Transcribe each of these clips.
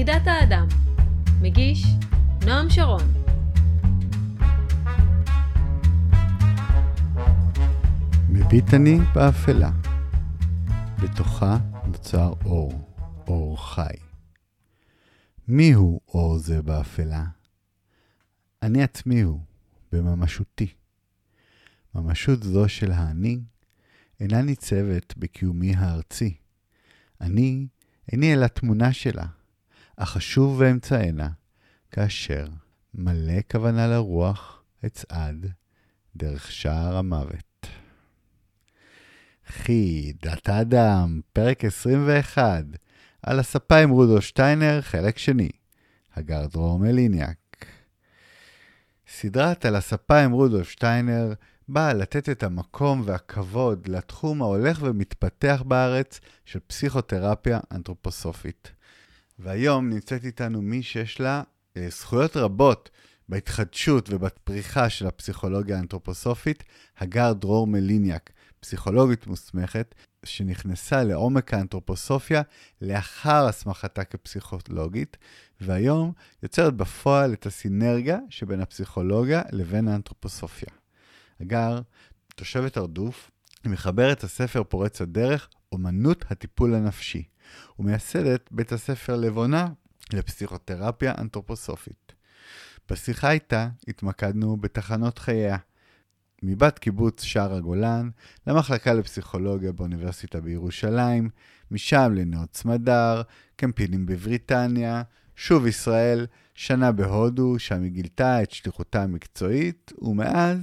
יחידת האדם. מגיש נועם שרון. מביט אני באפלה. בתוכה נוצר אור, אור חי. מיהו אור זה באפלה? אני עצמי הוא, בממשותי. ממשות זו של האני אינה ניצבת בקיומי הארצי. אני איני אלא תמונה שלה, אך אשוב ואמצענה, כאשר מלא כוונה לרוח אצעד דרך שער המוות. חידת האדם, פרק 21, על הספה עם רודו שטיינר, חלק שני, הגר דרור מליניאק. סדרת על הספה עם רודו שטיינר באה לתת את המקום והכבוד לתחום ההולך ומתפתח בארץ של פסיכותרפיה אנתרופוסופית. והיום נמצאת איתנו מי שיש לה אה, זכויות רבות בהתחדשות ובפריחה של הפסיכולוגיה האנתרופוסופית, הגר דרור מליניאק, פסיכולוגית מוסמכת, שנכנסה לעומק האנתרופוסופיה לאחר הסמכתה כפסיכולוגית, והיום יוצרת בפועל את הסינרגיה שבין הפסיכולוגיה לבין האנתרופוסופיה. הגר, תושבת הרדוף, היא מחברת הספר פורץ הדרך, אומנות הטיפול הנפשי, ומייסדת בית הספר לבונה לפסיכותרפיה אנתרופוסופית. בשיחה איתה התמקדנו בתחנות חייה, מבת קיבוץ שער הגולן למחלקה לפסיכולוגיה באוניברסיטה בירושלים, משם לנאות סמדר, קמפינים בבריטניה, שוב ישראל, שנה בהודו, שם היא גילתה את שליחותה המקצועית, ומאז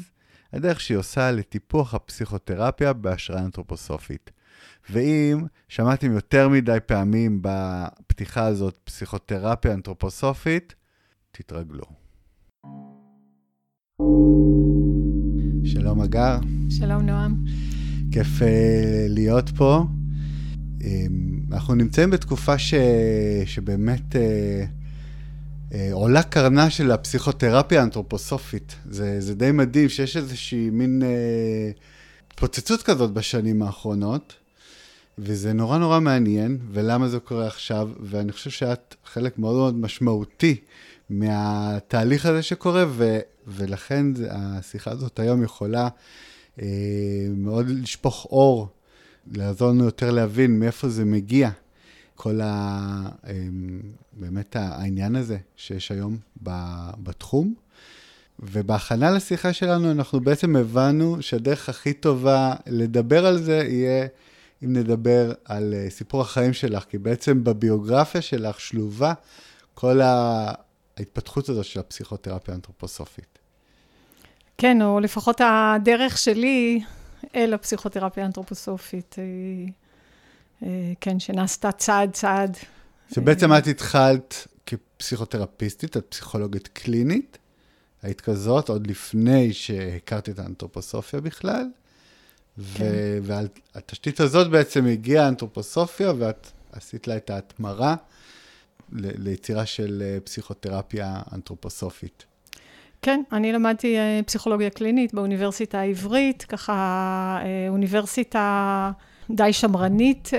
הדרך שהיא עושה לטיפוח הפסיכותרפיה בהשראה אנתרופוסופית. ואם שמעתם יותר מדי פעמים בפתיחה הזאת פסיכותרפיה אנתרופוסופית, תתרגלו. שלום אגר. שלום נועם. כיף uh, להיות פה. Um, אנחנו נמצאים בתקופה ש... שבאמת uh, uh, עולה קרנה של הפסיכותרפיה האנתרופוסופית. זה, זה די מדהים שיש איזושהי מין uh, התפוצצות כזאת בשנים האחרונות, וזה נורא נורא מעניין, ולמה זה קורה עכשיו, ואני חושב שאת חלק מאוד מאוד משמעותי מהתהליך הזה שקורה, ו, ולכן השיחה הזאת היום יכולה אה, מאוד לשפוך אור, לעזור לנו יותר להבין מאיפה זה מגיע, כל ה... אה, באמת העניין הזה שיש היום ב, בתחום. ובהכנה לשיחה שלנו אנחנו בעצם הבנו שהדרך הכי טובה לדבר על זה יהיה אם נדבר על אה, סיפור החיים שלך, כי בעצם בביוגרפיה שלך שלובה כל ההתפתחות הזו של הפסיכותרפיה האנתרופוסופית. כן, או לפחות הדרך שלי אל הפסיכותרפיה האנתרופוסופית, אה, אה, כן, שנעשתה צעד צעד. שבעצם את התחלת כפסיכותרפיסטית, את פסיכולוגית קלינית, היית כזאת עוד לפני שהכרת את האנתרופוסופיה בכלל, כן. ועל התשתית הזאת בעצם הגיעה האנתרופוסופיה, ואת עשית לה את ההתמרה ליצירה של אה, פסיכותרפיה אנתרופוסופית. כן, אני למדתי אה, פסיכולוגיה קלינית באוניברסיטה העברית, ככה אה, אוניברסיטה די שמרנית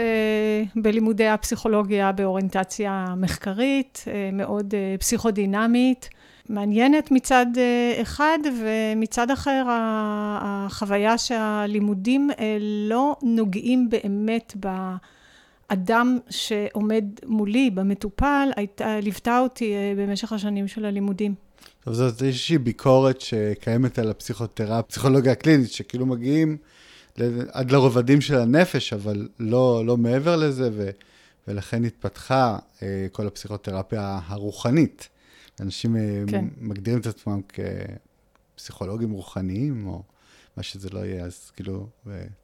בלימודי הפסיכולוגיה, באוריינטציה מחקרית, מאוד פסיכודינמית. מעניינת מצד אחד, ומצד אחר החוויה שהלימודים לא נוגעים באמת ב... אדם שעומד מולי, במטופל, הייתה, ליוותה אותי אה, במשך השנים של הלימודים. טוב, זאת איזושהי ביקורת שקיימת על הפסיכותרפיה, הפסיכולוגיה הקלינית, שכאילו מגיעים עד לרובדים של הנפש, אבל לא, לא מעבר לזה, ו, ולכן התפתחה אה, כל הפסיכותרפיה הרוחנית. אנשים אה, כן. מגדירים את עצמם כפסיכולוגים רוחניים, או... מה שזה לא יהיה, אז כאילו,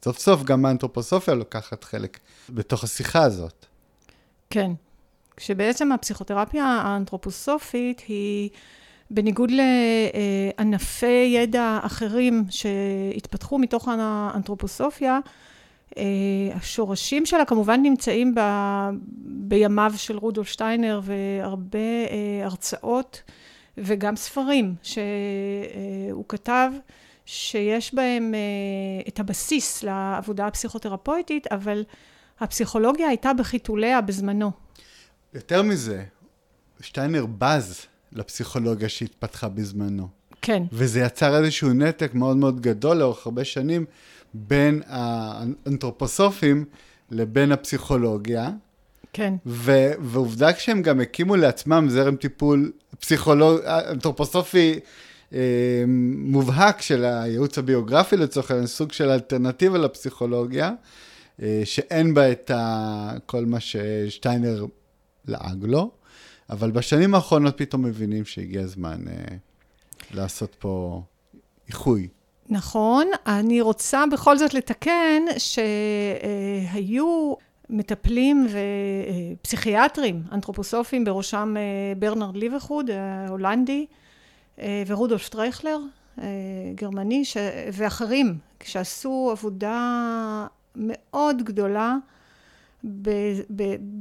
סוף סוף גם האנתרופוסופיה לוקחת חלק בתוך השיחה הזאת. כן, כשבעצם הפסיכותרפיה האנתרופוסופית היא, בניגוד לענפי ידע אחרים שהתפתחו מתוך האנתרופוסופיה, אה, השורשים שלה כמובן נמצאים ב, בימיו של רודולף שטיינר והרבה אה, הרצאות וגם ספרים שהוא כתב. שיש בהם uh, את הבסיס לעבודה הפסיכותרפויטית, אבל הפסיכולוגיה הייתה בחיתוליה בזמנו. יותר מזה, שטיינר בז לפסיכולוגיה שהתפתחה בזמנו. כן. וזה יצר איזשהו נתק מאוד מאוד גדול לאורך הרבה שנים בין האנתרופוסופים לבין הפסיכולוגיה. כן. ו- ועובדה כשהם גם הקימו לעצמם זרם טיפול פסיכולוג... אנתרופוסופי אה, מובהק של הייעוץ הביוגרפי לצורך העניין, סוג של אלטרנטיבה לפסיכולוגיה, אה, שאין בה את ה... כל מה ששטיינר לעג לו, אבל בשנים האחרונות פתאום מבינים שהגיע הזמן אה, לעשות פה איחוי. נכון, אני רוצה בכל זאת לתקן שהיו מטפלים ופסיכיאטרים, אנתרופוסופים, בראשם אה, ברנרד ליברחוד, ההולנדי, אה, ורודולף שטרייכלר, אה, גרמני, ש... ואחרים, שעשו עבודה מאוד גדולה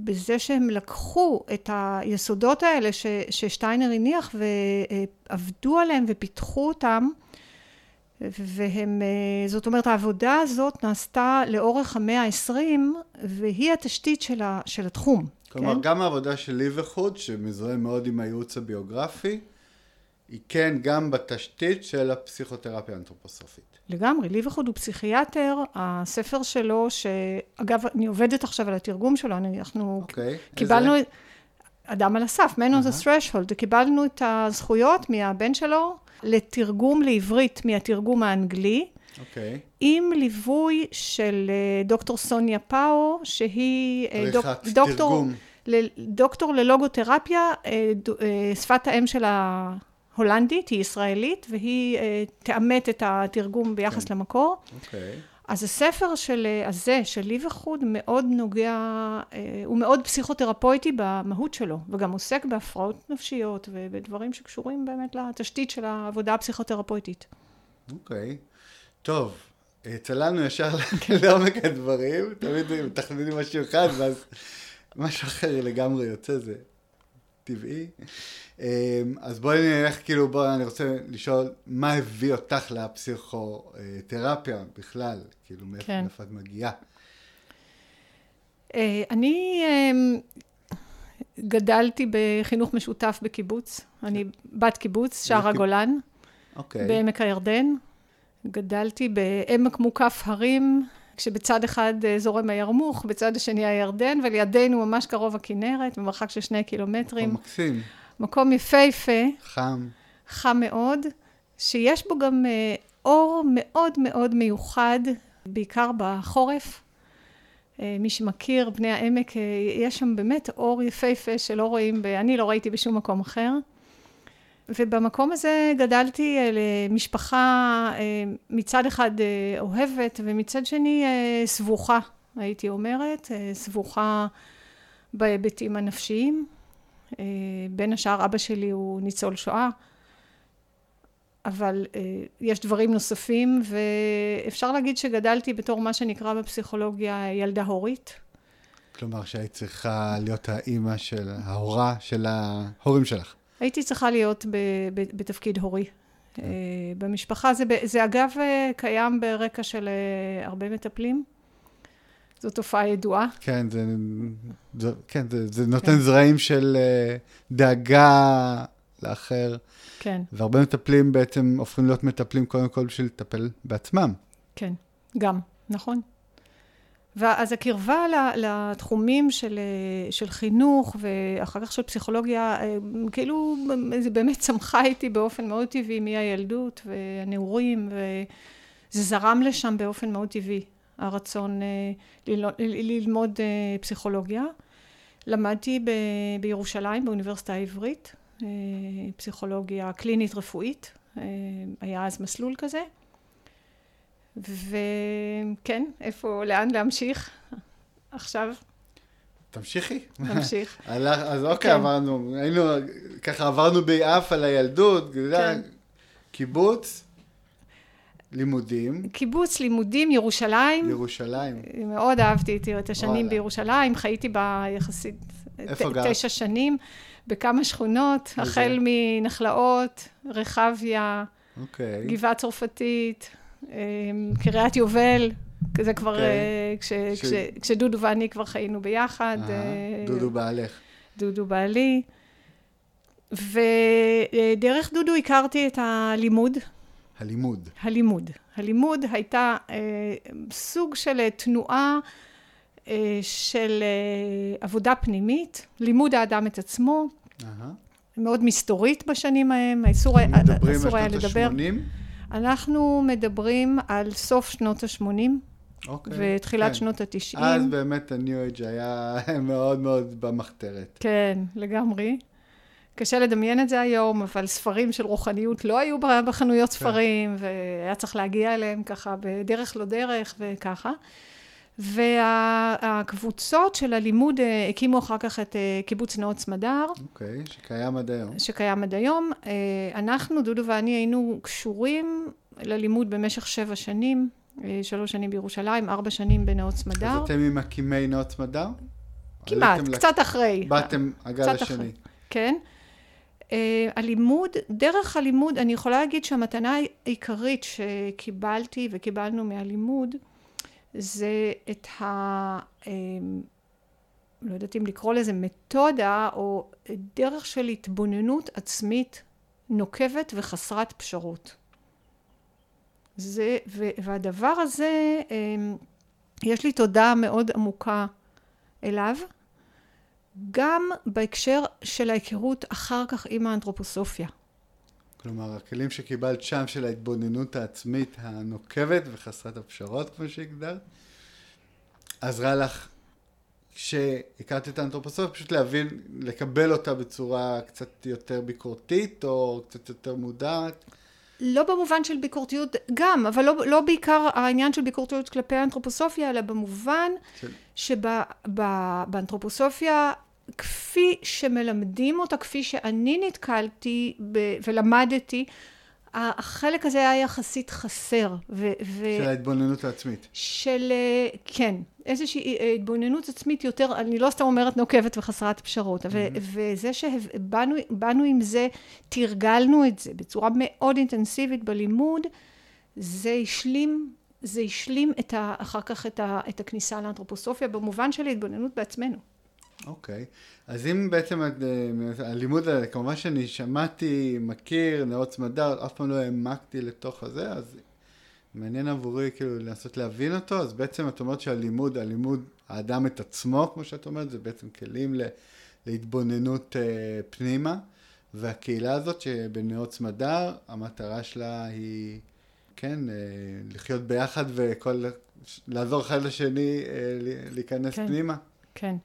בזה שהם לקחו את היסודות האלה. ששטיינר הניח ועבדו עליהם ופיתחו אותם והם, זאת אומרת העבודה הזאת נעשתה לאורך המאה העשרים והיא התשתית של, ה... של התחום. כלומר, כן? גם העבודה של ליברחוד, שמזוהה מאוד עם הייעוץ הביוגרפי, היא כן גם בתשתית של הפסיכותרפיה האנתרופוסופית. לגמרי, ליברחוד הוא פסיכיאטר, הספר שלו, שאגב, אני עובדת עכשיו על התרגום שלו, אנחנו okay, אוקיי, קיבלנו, איזה? אדם על הסף, Man on the threshold, קיבלנו את הזכויות מהבן שלו לתרגום לעברית מהתרגום האנגלי. אוקיי. Okay. עם ליווי של אה, דוקטור סוניה פאו, שהיא אה, דוק, דוקטור, דוקטור ללוגותרפיה, אה, שפת האם של ה... הולנדית, היא ישראלית, והיא תאמת את התרגום ביחס כן. למקור. אוקיי. Okay. אז הספר של, uh, הזה, של ליברחוד, מאוד נוגע, uh, הוא מאוד פסיכותרפויטי במהות שלו, וגם עוסק בהפרעות נפשיות ובדברים שקשורים באמת לתשתית של העבודה הפסיכותרפויטית. אוקיי. Okay. טוב, צללנו ישר לעומק הדברים, תמיד מתכננים משהו אחד, ואז משהו אחר לגמרי יוצא, זה טבעי. אמ, אז בואי נלך, כאילו, בואי, אני רוצה לשאול, מה הביא אותך לפסיכותרפיה בכלל? כאילו, מאיפה כן. את מגיעה? אה, אני אמ, גדלתי בחינוך משותף בקיבוץ. אני בת קיבוץ, שער הגולן, אוקיי. בעמק הירדן. גדלתי בעמק מוקף הרים, כשבצד אחד אה, זורם הירמוך, בצד השני הירדן, ולידינו ממש קרוב הכנרת, במרחק של שני קילומטרים. מקסים. מקום יפהפה. חם. חם מאוד, שיש בו גם אה, אור מאוד מאוד מיוחד, בעיקר בחורף. אה, מי שמכיר, בני העמק, אה, יש שם באמת אור יפהפה שלא רואים. אני לא ראיתי בשום מקום אחר. ובמקום הזה גדלתי למשפחה מצד אחד אוהבת ומצד שני סבוכה, הייתי אומרת, סבוכה בהיבטים הנפשיים. אה, בין השאר אבא שלי הוא ניצול שואה, אבל אה, יש דברים נוספים ואפשר להגיד שגדלתי בתור מה שנקרא בפסיכולוגיה ילדה הורית. כלומר שהיית צריכה להיות האימא של ההורה של ההורים שלך. הייתי צריכה להיות ב, ב, בתפקיד הורי. כן. אה, במשפחה זה, זה אגב קיים ברקע של הרבה מטפלים. זו תופעה ידועה. כן, זה, זה, כן, זה, זה נותן כן. זרעים של uh, דאגה לאחר. כן. והרבה מטפלים בעצם הופכים להיות מטפלים קודם כל בשביל לטפל בעצמם. כן, גם, נכון. ואז הקרבה לתחומים של, אה, של חינוך ואחר כך של פסיכולוגיה, אה, כאילו זה באמת צמחה איתי באופן מאוד טבעי מהילדות והנעורים, וזה זרם לשם באופן מאוד טבעי. הרצון אה, ללמוד אה, פסיכולוגיה. למדתי ב, בירושלים, באוניברסיטה העברית, אה, פסיכולוגיה קלינית רפואית, היה אז מסלול כזה. וכן, איפה, לאן להמשיך עכשיו? תמשיכי. תמשיך. אז אוקיי, כן. עברנו, היינו, ככה עברנו ביעף על הילדות, כן. קיבוץ, לימודים. קיבוץ, לימודים, ירושלים. ירושלים. מאוד אהבתי את השנים וואלה. בירושלים, חייתי בה יחסית איפה גרת? תשע שנים, בכמה שכונות, איזה? החל מנחלאות, רחביה, אוקיי. גבעה צרפתית, אמ, קריית יובל, זה כבר, אוקיי. כש, ש... כש, כשדודו ואני כבר חיינו ביחד. אה, דודו בעלך. דודו בעלי. ודרך דודו הכרתי את הלימוד. הלימוד. הלימוד. הלימוד הייתה אה, סוג של תנועה אה, של אה, עבודה פנימית, לימוד האדם את עצמו, אהה. מאוד מסתורית בשנים ההם, אסור היה מדברים אסור היה על שנות לדבר. ה-80? אנחנו מדברים על סוף שנות ה-80 אוקיי. ותחילת כן. שנות ה-90. אז באמת הניו אייג' היה מאוד מאוד במחתרת. כן, לגמרי. קשה לדמיין את זה היום, אבל ספרים של רוחניות לא היו בחנויות כן. ספרים, והיה צריך להגיע אליהם ככה בדרך לא דרך וככה. והקבוצות של הלימוד אה, הקימו אחר כך את אה, קיבוץ נאות סמדר, אוקיי, שקיים עד היום. שקיים עד היום. אה, אנחנו, דודו ואני, היינו קשורים ללימוד במשך שבע שנים, שלוש שנים בירושלים, ארבע שנים בנאות סמדר. אז אתם ממקימי נאות סמדר? כמעט, קצת אחרי. באתם הגל השני. אחרי. כן. Uh, הלימוד, דרך הלימוד, אני יכולה להגיד שהמתנה העיקרית שקיבלתי וקיבלנו מהלימוד, זה את ה... um, לא יודעת אם לקרוא לזה מתודה, או דרך של התבוננות עצמית נוקבת וחסרת פשרות. זה, ו, והדבר הזה, um, יש לי תודה מאוד עמוקה אליו. גם בהקשר של ההיכרות אחר כך עם האנתרופוסופיה. כלומר, הכלים שקיבלת שם של ההתבוננות העצמית הנוקבת וחסרת הפשרות, כמו שהגדרת, עזרה לך, כשהכרת את האנתרופוסופיה, פשוט להבין, לקבל אותה בצורה קצת יותר ביקורתית, או קצת יותר מודעת. לא במובן של ביקורתיות גם, אבל לא, לא בעיקר העניין של ביקורתיות כלפי האנתרופוסופיה, אלא במובן של... שבאנתרופוסופיה, כפי שמלמדים אותה, כפי שאני נתקלתי ב, ולמדתי, החלק הזה היה יחסית חסר. ו, ו... של ההתבוננות העצמית. של, אה, כן, איזושהי אה, התבוננות עצמית יותר, אני לא סתם אומרת נוקבת וחסרת פשרות, mm-hmm. וזה שבאנו עם זה, תרגלנו את זה בצורה מאוד אינטנסיבית בלימוד, זה השלים, זה השלים את ה, אחר כך את, ה, את הכניסה לאנתרופוסופיה, במובן של התבוננות בעצמנו. אוקיי, okay. אז אם בעצם אה, הלימוד הזה, כמובן שאני שמעתי, מכיר, נאות סמדר, אף פעם לא העמקתי לתוך הזה, אז מעניין עבורי כאילו לנסות להבין אותו, אז בעצם את אומרת שהלימוד, הלימוד, האדם את עצמו, כמו שאת אומרת, זה בעצם כלים ל, להתבוננות אה, פנימה, והקהילה הזאת שבנאות סמדר, המטרה שלה היא, כן, אה, לחיות ביחד וכל, לעזור אחד לשני אה, להיכנס כן. פנימה. כן.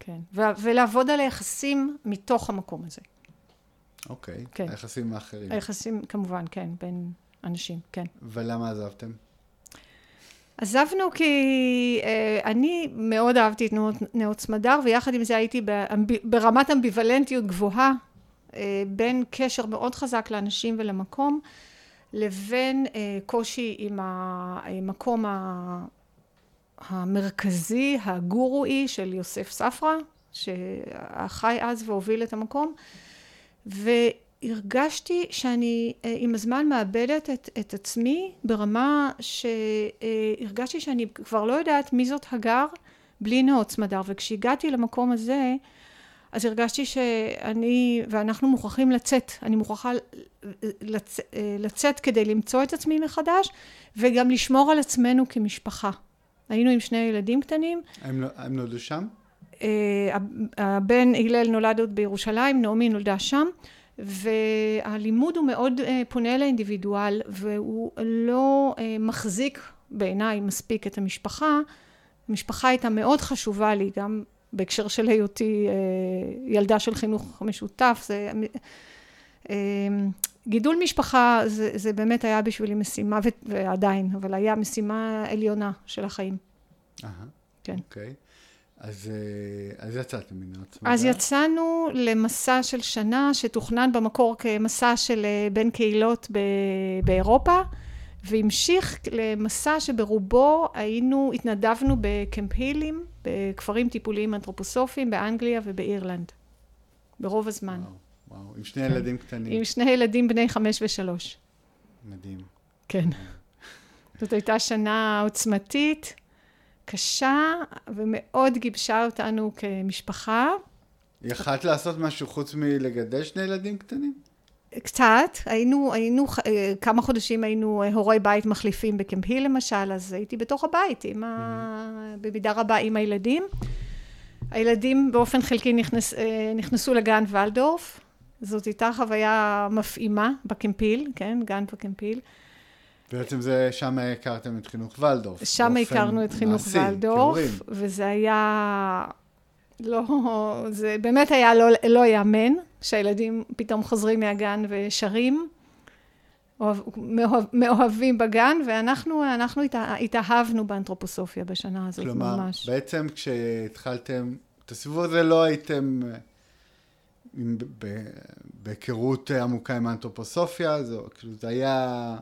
כן, ו- ולעבוד על היחסים מתוך המקום הזה. אוקיי, כן. היחסים האחרים. היחסים, כמובן, כן, בין אנשים, כן. ולמה עזבתם? עזבנו כי אה, אני מאוד אהבתי את נאות, נאות סמדר, ויחד עם זה הייתי באמב, ברמת אמביוולנטיות גבוהה, אה, בין קשר מאוד חזק לאנשים ולמקום, לבין אה, קושי עם המקום ה... המרכזי, הגורואי של יוסף ספרא, שחי אז והוביל את המקום, והרגשתי שאני עם הזמן מאבדת את, את עצמי ברמה שהרגשתי שאני כבר לא יודעת מי זאת הגר בלי נאות סמדר, וכשהגעתי למקום הזה, אז הרגשתי שאני ואנחנו מוכרחים לצאת, אני מוכרחה לצ, לצאת כדי למצוא את עצמי מחדש, וגם לשמור על עצמנו כמשפחה. היינו עם שני ילדים קטנים. הם, הם נולדו שם? הבן הלל נולד עוד בירושלים, נעמי נולדה שם, והלימוד הוא מאוד פונה לאינדיבידואל, והוא לא מחזיק בעיניי מספיק את המשפחה. המשפחה הייתה מאוד חשובה לי, גם בהקשר של היותי ילדה של חינוך משותף. זה... גידול משפחה זה, זה באמת היה בשבילי משימה, ועדיין, אבל היה משימה עליונה של החיים. אהה, כן. אוקיי. אז, אז יצאתם מנאות סמדר? אז יצאנו למסע של שנה שתוכנן במקור כמסע של בין קהילות ב, באירופה, והמשיך למסע שברובו היינו, התנדבנו בקמפ הילים, בכפרים טיפוליים אנתרופוסופיים באנגליה ובאירלנד, ברוב הזמן. וואו. וואו, עם שני ילדים קטנים. עם שני ילדים בני חמש ושלוש. מדהים. כן. זאת הייתה שנה עוצמתית, קשה, ומאוד גיבשה אותנו כמשפחה. יכלת לעשות משהו חוץ מלגדל שני ילדים קטנים? קצת, היינו, היינו, אה, כמה חודשים היינו אה, הורי בית מחליפים בקמפי למשל, אז הייתי בתוך הבית, עם ה... במידה רבה עם הילדים. הילדים באופן חלקי נכנס, אה, נכנסו לגן ולדורף, זאת הייתה חוויה מפעימה בקמפיל, כן, גן בקמפיל. בעצם זה, שם הכרתם את חינוך ולדורף. שם הכרנו את חינוך מעשי, ולדורף. וזה היה, לא, זה באמת היה לא, לא יאמן, שהילדים פתאום חוזרים מהגן ושרים, אוהב, מאוהב, מאוהבים בגן, ואנחנו אנחנו התאהבנו באנתרופוסופיה בשנה הזאת כלומר, ממש. כלומר, בעצם כשהתחלתם את הסיבוב הזה לא הייתם בהיכרות עמוקה עם האנתרופוסופיה, זה, כאילו זה היה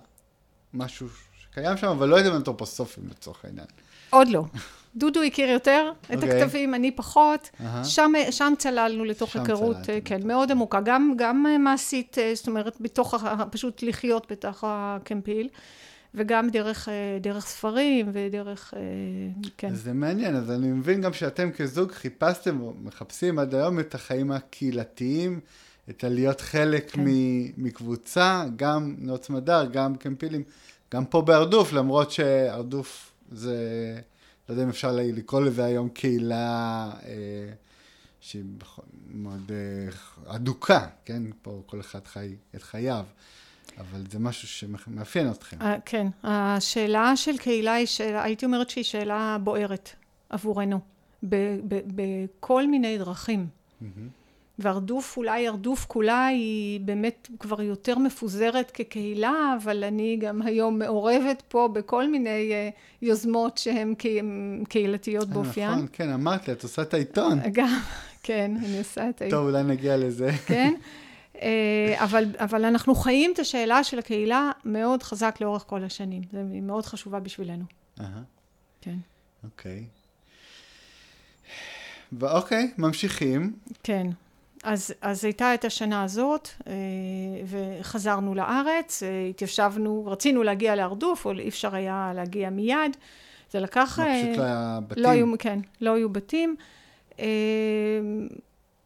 משהו שקיים שם, אבל לא הייתם אנתרופוסופים לצורך העניין. עוד לא. דודו הכיר יותר את okay. אוקיי. הכתבים, אני פחות. Uh-huh. שם, שם צללנו לתוך היכרות, כן, לתוך. מאוד עמוקה. גם, גם מעשית, אה, זאת אומרת, בתוך, פשוט לחיות בתוך הקמפיל. וגם דרך, אה, דרך ספרים ודרך, אה, כן. זה מעניין, אז אני מבין גם שאתם כזוג חיפשתם או מחפשים עד היום את החיים הקהילתיים, את הלהיות חלק כן. מקבוצה, גם נאות מדר, גם קמפילים, גם פה בהרדוף, למרות שהרדוף זה, לא יודע אם אפשר לקרוא לזה היום קהילה אה, שהיא מאוד אה, אדוקה, כן? פה כל אחד חי את חייו. אבל זה משהו שמאפיין אתכם. Uh, כן, השאלה של קהילה היא שאלה, הייתי אומרת שהיא שאלה בוערת עבורנו, בכל מיני דרכים. Mm-hmm. והרדוף, אולי הרדוף כולה היא באמת כבר יותר מפוזרת כקהילה, אבל אני גם היום מעורבת פה בכל מיני uh, יוזמות שהן קהילתיות אה, באופיין. נכון, כן, אמרת לי, את עושה את העיתון. גם, כן, אני עושה את העיתון. טוב, אולי נגיע לזה. כן. אה, אבל, אבל אנחנו חיים את השאלה של הקהילה מאוד חזק לאורך כל השנים. זו מאוד חשובה בשבילנו. אהה. כן. אוקיי. ואוקיי, ממשיכים. כן. אז, אז הייתה את השנה הזאת, אה, וחזרנו לארץ, אה, התיישבנו, רצינו להגיע להרדוף, אבל אי אפשר היה להגיע מיד. זה לקח... לא, פשוט לא היה בתים. לא היו, כן, לא היו בתים.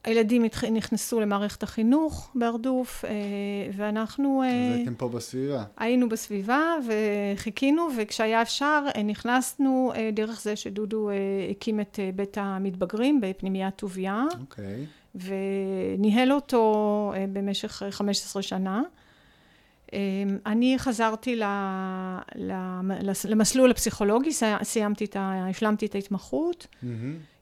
הילדים נכנסו למערכת החינוך בהרדוף, אה, ואנחנו... אה, אז הייתם פה בסביבה. היינו בסביבה וחיכינו, וכשהיה אפשר אה, נכנסנו דרך זה שדודו הקים את בית המתבגרים בפנימיית טוביה. אוקיי. וניהל אותו במשך 15 שנה. אני חזרתי למסלול הפסיכולוגי, סיימתי את ה... השלמתי את ההתמחות. Mm-hmm.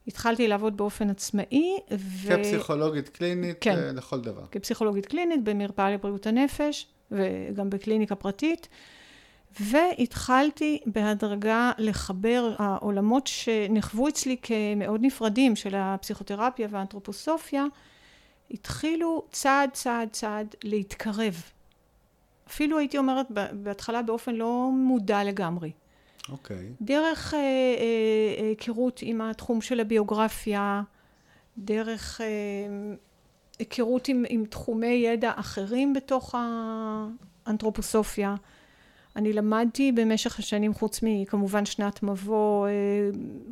התחלתי לעבוד באופן עצמאי. ו... כפסיכולוגית קלינית כן, אה, לכל דבר. כפסיכולוגית קלינית במרפאה לבריאות הנפש וגם בקליניקה פרטית. והתחלתי בהדרגה לחבר העולמות שנחוו אצלי כמאוד נפרדים של הפסיכותרפיה והאנתרופוסופיה, התחילו צעד צעד צעד להתקרב. אפילו הייתי אומרת בהתחלה באופן לא מודע לגמרי. אוקיי. Okay. דרך אה, אה, היכרות עם התחום של הביוגרפיה, דרך אה, היכרות עם, עם תחומי ידע אחרים בתוך האנתרופוסופיה. אני למדתי במשך השנים, חוץ מכמובן שנת מבוא,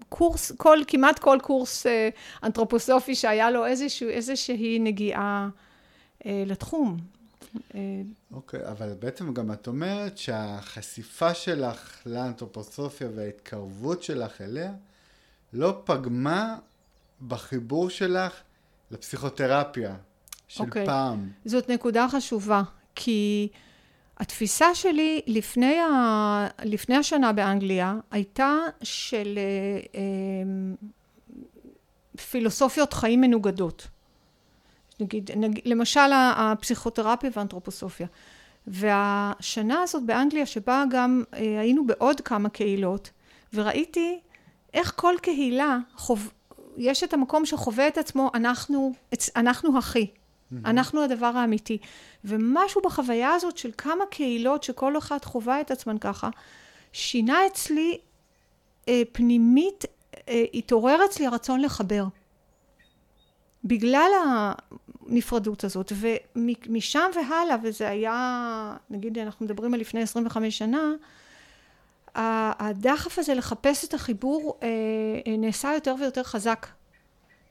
קורס, כל, כמעט כל קורס אנתרופוסופי שהיה לו איזשהו, איזושהי נגיעה לתחום. אוקיי, okay, אבל בעצם גם את אומרת שהחשיפה שלך לאנתרופוסופיה וההתקרבות שלך אליה לא פגמה בחיבור שלך לפסיכותרפיה של okay. אוקיי. פעם. זאת נקודה חשובה, כי התפיסה שלי לפני, ה... לפני השנה באנגליה הייתה של אה, אה, פילוסופיות חיים מנוגדות. נגיד, נגיד, למשל הפסיכותרפיה והאנתרופוסופיה. והשנה הזאת באנגליה, שבה גם אה, היינו בעוד כמה קהילות, וראיתי איך כל קהילה, חוב, יש את המקום שחווה את עצמו, אנחנו, אנחנו הכי. אנחנו הדבר האמיתי. ומשהו בחוויה הזאת של כמה קהילות שכל אחת חווה את עצמן ככה, שינה אצלי אה, פנימית, אה, התעורר אצלי הרצון לחבר. בגלל הנפרדות הזאת, ומשם והלאה, וזה היה, נגיד אנחנו מדברים על לפני 25 שנה, הדחף הזה לחפש את החיבור אה, נעשה יותר ויותר חזק.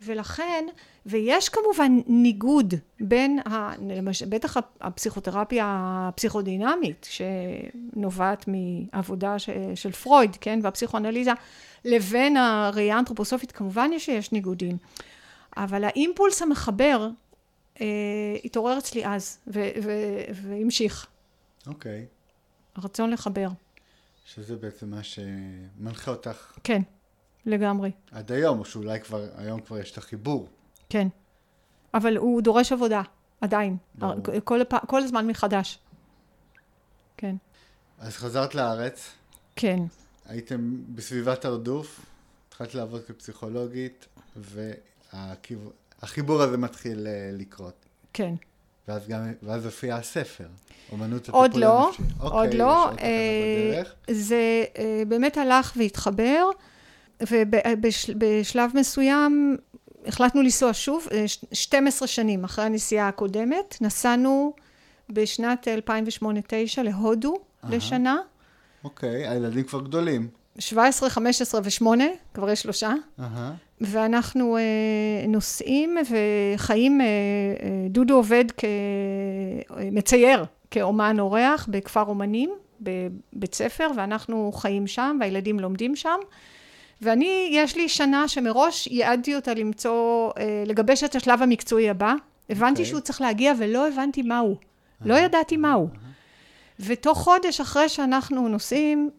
ולכן, ויש כמובן ניגוד בין, ה, למשל, בטח הפסיכותרפיה הפסיכודינמית, שנובעת מעבודה ש, של פרויד, כן, והפסיכואנליזה, לבין הראייה האנתרופוסופית, כמובן יש שיש ניגודים. אבל האימפולס המחבר אה, התעורר אצלי אז, והמשיך. אוקיי. Okay. הרצון לחבר. שזה בעצם מה שמנחה אותך. כן, לגמרי. עד היום, או שאולי כבר, היום כבר יש את החיבור. כן. אבל הוא דורש עבודה, עדיין. כל, כל הזמן מחדש. כן. אז חזרת לארץ. כן. הייתם בסביבת הרדוף, התחלת לעבוד כפסיכולוגית, והחיבור הזה מתחיל אה, לקרות. כן. ואז גם, ואז הופיע הספר, אומנות הטיפול עוד לא, הנפשי. עוד אוקיי, לא. אה, זה אה, באמת הלך והתחבר, ובשלב מסוים החלטנו לנסוע שוב, 12 שנים אחרי הנסיעה הקודמת, נסענו בשנת 2008-2009 להודו לשנה. אוקיי, הילדים כבר גדולים. 17, 15 ו-8, כבר יש שלושה. ואנחנו אה, נוסעים וחיים, אה, אה, דודו עובד כמצייר, כאומן אורח בכפר אומנים, בבית ספר, ואנחנו חיים שם, והילדים לומדים שם. ואני, יש לי שנה שמראש ייעדתי אותה למצוא, לגבש את השלב המקצועי הבא. הבנתי okay. אוקיי. שהוא צריך להגיע ולא הבנתי מהו. לא ידעתי מהו. ותוך חודש אחרי שאנחנו נוסעים,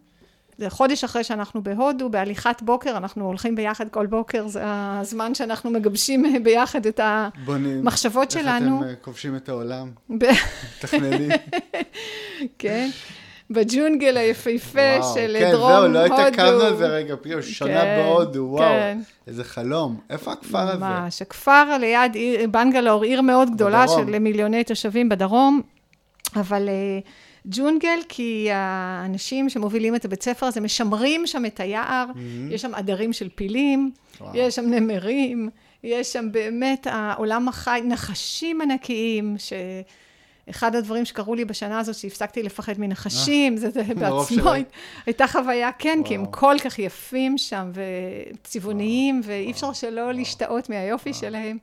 זה חודש אחרי שאנחנו בהודו, בהליכת בוקר, אנחנו הולכים ביחד כל בוקר, זה הזמן שאנחנו מגבשים ביחד את המחשבות בונים, שלנו. איך אתם אה, כובשים את העולם? מתכננים. כן. בג'ונגל היפהפה של כן, דרום הודו. כן, זהו, לא היית קם על זה רגע, פיו, שנה כן, בהודו, וואו, כן. איזה חלום. איפה הכפר ממש, הזה? ממש, הכפר ליד בנגלור, עיר מאוד גדולה בדרום. של מיליוני תושבים בדרום, אבל... Uh, ג'ונגל, כי האנשים שמובילים את הבית ספר הזה משמרים שם את היער, mm-hmm. יש שם עדרים של פילים, וואו. יש שם נמרים, יש שם באמת העולם החי, נחשים ענקיים, שאחד הדברים שקרו לי בשנה הזאת, שהפסקתי לפחד מנחשים, אה, זה, זה בעצמו, הייתה חוויה, כן, וואו. כי הם כל כך יפים שם, וצבעוניים, ואי אפשר שלא וואו. להשתאות מהיופי וואו. שלהם.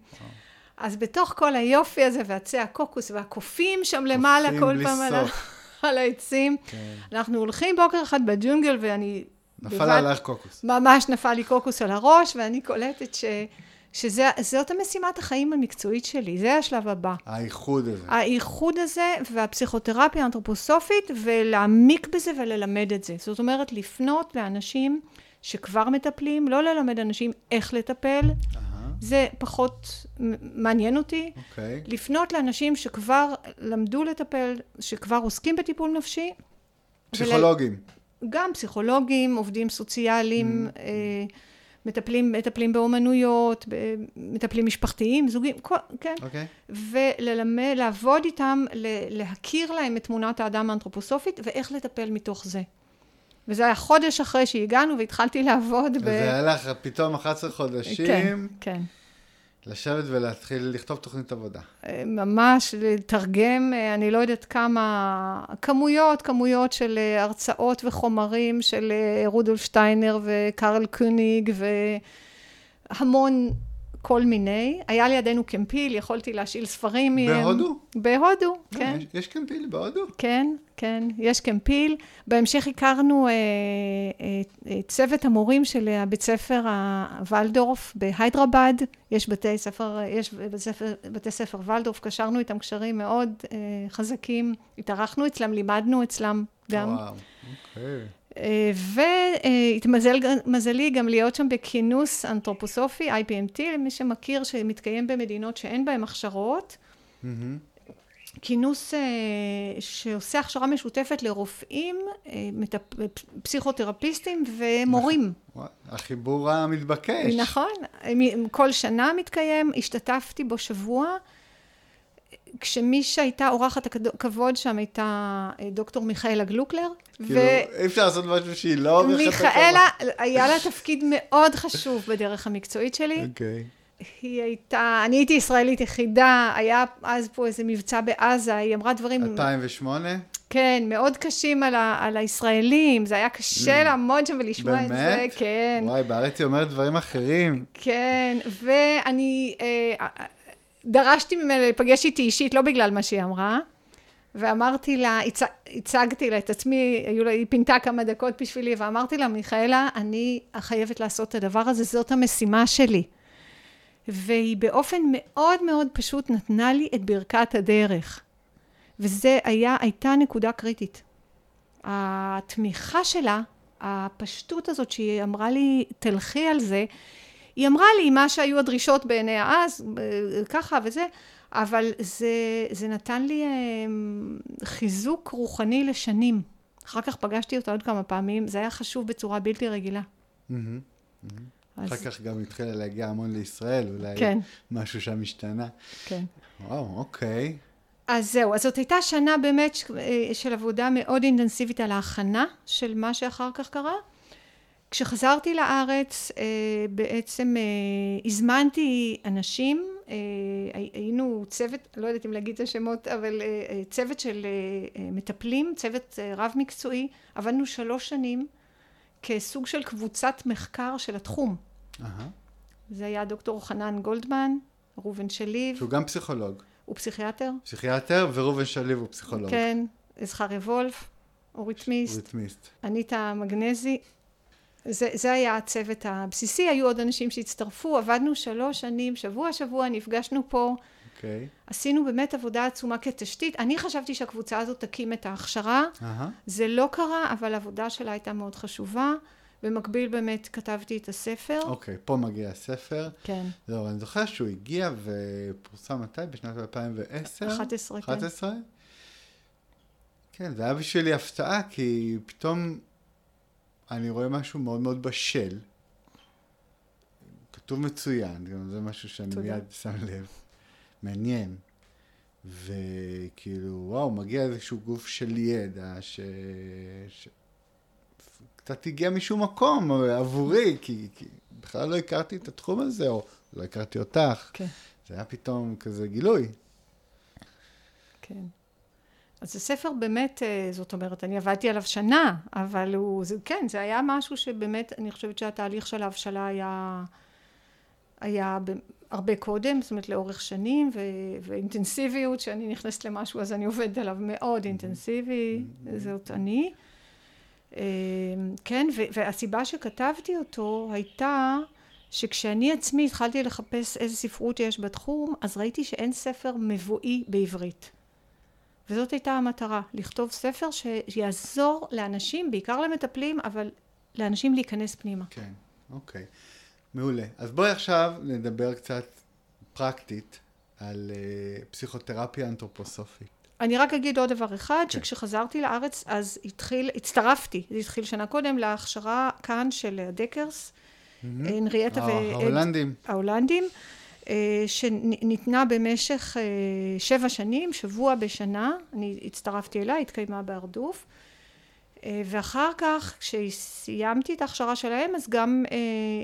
אז בתוך כל היופי הזה, ועצי הקוקוס והקופים שם למעלה כל פעם. קופים בלי סוף. על העצים. כן. אנחנו הולכים בוקר אחד בג'ונגל, ואני... נפל בבת, עליך קוקוס. ממש נפל לי קוקוס על הראש, ואני קולטת ש... שזאת המשימת החיים המקצועית שלי, זה השלב הבא. האיחוד הזה. האיחוד הזה והפסיכותרפיה האנתרופוסופית, ולהעמיק בזה וללמד את זה. זאת אומרת, לפנות לאנשים שכבר מטפלים, לא ללמד אנשים איך לטפל, זה פחות מעניין אותי. Okay. אוקיי. לפנות לאנשים שכבר למדו לטפל, שכבר עוסקים בטיפול נפשי. פסיכולוגים. ול... גם פסיכולוגים, עובדים סוציאליים, mm-hmm. אה, מטפלים, מטפלים באומנויות, מטפלים משפחתיים, זוגים, כל, כן. Okay. אוקיי. וללמד, לעבוד איתם, להכיר להם את תמונת האדם האנתרופוסופית ואיך לטפל מתוך זה. וזה היה חודש אחרי שהגענו והתחלתי לעבוד ב... וזה היה לך פתאום 11 חודשים. כן, כן. לשבת ולהתחיל לכתוב תוכנית עבודה. אה, ממש, לתרגם, אה, אני לא יודעת כמה, כמויות, כמויות של אה, הרצאות וחומרים של רודולף שטיינר וקרל קוניג והמון כל מיני. היה לידינו קמפיל, יכולתי להשאיל ספרים מהם. בהודו? בהודו, כן. יש, יש קמפיל בהודו? כן, כן, יש קמפיל. בהמשך הכרנו אה, אה, צוות המורים של הבית ספר הוולדורף בהיידרבד. יש בתי ספר, יש בתי ספר, בתי ספר וולדורף, קשרנו איתם קשרים מאוד אה, חזקים. התארחנו אצלם, לימדנו אצלם גם. וואו, אוקיי. והתמזלי גם להיות שם בכינוס אנתרופוסופי, IPMT, למי שמכיר, שמתקיים במדינות שאין בהן הכשרות. Mm-hmm. כינוס uh, שעושה הכשרה משותפת לרופאים, uh, מטפ... פסיכותרפיסטים ומורים. החיבור המתבקש. נכון, כל שנה מתקיים, השתתפתי בו שבוע. כשמי שהייתה אורחת הכבוד שם הייתה אה, דוקטור מיכאלה גלוקלר. כאילו. אי אפשר לעשות משהו שהיא לא אורחת הכבוד. מיכאלה, היה לה תפקיד מאוד חשוב בדרך המקצועית שלי. אוקיי. היא הייתה, אני הייתי ישראלית יחידה, היה אז פה איזה מבצע בעזה, היא אמרה דברים... 2008? כן, מאוד קשים על, ה, על הישראלים, זה היה קשה לעמוד שם ולשמוע את זה, באמת? כן. וואי, בארץ היא אומרת דברים אחרים. כן, ואני אה, דרשתי ממנה להיפגש איתי אישית, לא בגלל מה שהיא אמרה, ואמרתי לה, הצ... הצגתי לה את עצמי, היא פינתה כמה דקות בשבילי, ואמרתי לה, מיכאלה, אני חייבת לעשות את הדבר הזה, זאת המשימה שלי. והיא באופן מאוד מאוד פשוט נתנה לי את ברכת הדרך. וזה היה, הייתה נקודה קריטית. התמיכה שלה, הפשטות הזאת שהיא אמרה לי, תלכי על זה, היא אמרה לי מה שהיו הדרישות בעיניה אז, ככה וזה, אבל זה, זה נתן לי חיזוק רוחני לשנים. אחר כך פגשתי אותה עוד כמה פעמים, זה היה חשוב בצורה בלתי רגילה. אז... אחר כך גם התחילה להגיע המון לישראל, אולי כן. משהו שם השתנה. כן. וואו, אוקיי. אז זהו, אז זאת הייתה שנה באמת של עבודה מאוד אינטנסיבית על ההכנה של מה שאחר כך קרה. כשחזרתי לארץ, בעצם הזמנתי אנשים, היינו צוות, לא יודעת אם להגיד את השמות, אבל צוות של מטפלים, צוות רב מקצועי, עבדנו שלוש שנים כסוג של קבוצת מחקר של התחום. Uh-huh. זה היה דוקטור חנן גולדמן, ראובן שליב. שהוא גם פסיכולוג. הוא פסיכיאטר. פסיכיאטר, וראובן שליב הוא פסיכולוג. כן, זכריה וולף, אורית מיסט. אורית מיסט. אניטה מגנזי. זה, זה היה הצוות הבסיסי, היו עוד אנשים שהצטרפו, עבדנו שלוש שנים, שבוע שבוע, נפגשנו פה. אוקיי. Okay. עשינו באמת עבודה עצומה כתשתית. אני חשבתי שהקבוצה הזאת תקים את ההכשרה. Uh-huh. זה לא קרה, אבל העבודה שלה הייתה מאוד חשובה. במקביל באמת כתבתי את הספר. אוקיי, okay, פה מגיע הספר. כן. זהו, אני זוכר שהוא הגיע ופורסם מתי? בשנת 2010? 11, 11? כן. כן, זה היה בשבילי הפתעה, כי פתאום אני רואה משהו מאוד מאוד בשל. כתוב מצוין, גם זה משהו שאני תודה. מיד שם לב. מעניין. וכאילו, וואו, מגיע איזשהו גוף של ידע, ש... ש... קצת הגיע משום מקום עבורי, כי, כי בכלל לא הכרתי את התחום הזה, או לא הכרתי אותך. כן. זה היה פתאום כזה גילוי. כן. אז זה ספר באמת, זאת אומרת, אני עבדתי עליו שנה, אבל הוא, זה, כן, זה היה משהו שבאמת, אני חושבת שהתהליך של ההבשלה היה, היה הרבה קודם, זאת אומרת לאורך שנים, ו, ואינטנסיביות, שאני נכנסת למשהו אז אני עובדת עליו מאוד אינטנסיבי, זאת אני. כן, והסיבה שכתבתי אותו הייתה שכשאני עצמי התחלתי לחפש איזה ספרות יש בתחום, אז ראיתי שאין ספר מבואי בעברית. וזאת הייתה המטרה, לכתוב ספר שיעזור לאנשים, בעיקר למטפלים, אבל לאנשים להיכנס פנימה. כן, אוקיי. מעולה. אז בואי עכשיו נדבר קצת פרקטית על uh, פסיכותרפיה אנתרופוסופית. אני רק אגיד עוד דבר אחד, כן. שכשחזרתי לארץ אז התחיל, הצטרפתי, זה התחיל שנה קודם, להכשרה כאן של הדקרס, הנריאטה mm-hmm. ו... ההולנדים. ההולנדים, שניתנה במשך שבע שנים, שבוע בשנה, אני הצטרפתי אליה, התקיימה בהרדוף, ואחר כך כשסיימתי את ההכשרה שלהם, אז גם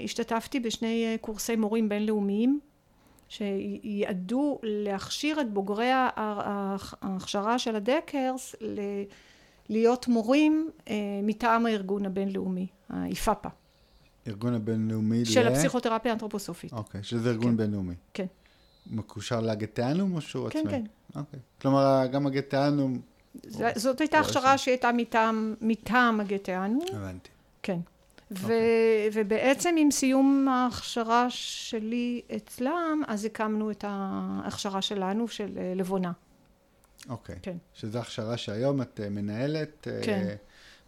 השתתפתי בשני קורסי מורים בינלאומיים, שיעדו להכשיר את בוגרי ההכשרה של הדקרס להיות מורים מטעם הארגון הבינלאומי, האיפאפה. ארגון הבינלאומי של ל... הפסיכותרפיה האנתרופוסופית. אוקיי, שזה ארגון כן. בינלאומי. כן. מקושר לגטיאנום או שהוא כן, עצמאי? כן, כן. אוקיי. כלומר, גם הגטיאנום... זאת הייתה הכשרה שהייתה מטעם, מטעם הגטיאנום. הבנתי. כן. ו- ובעצם עם סיום ההכשרה שלי אצלם, אז הקמנו את ההכשרה שלנו, של לבונה. אוקיי. כן. שזו הכשרה שהיום את מנהלת, כן.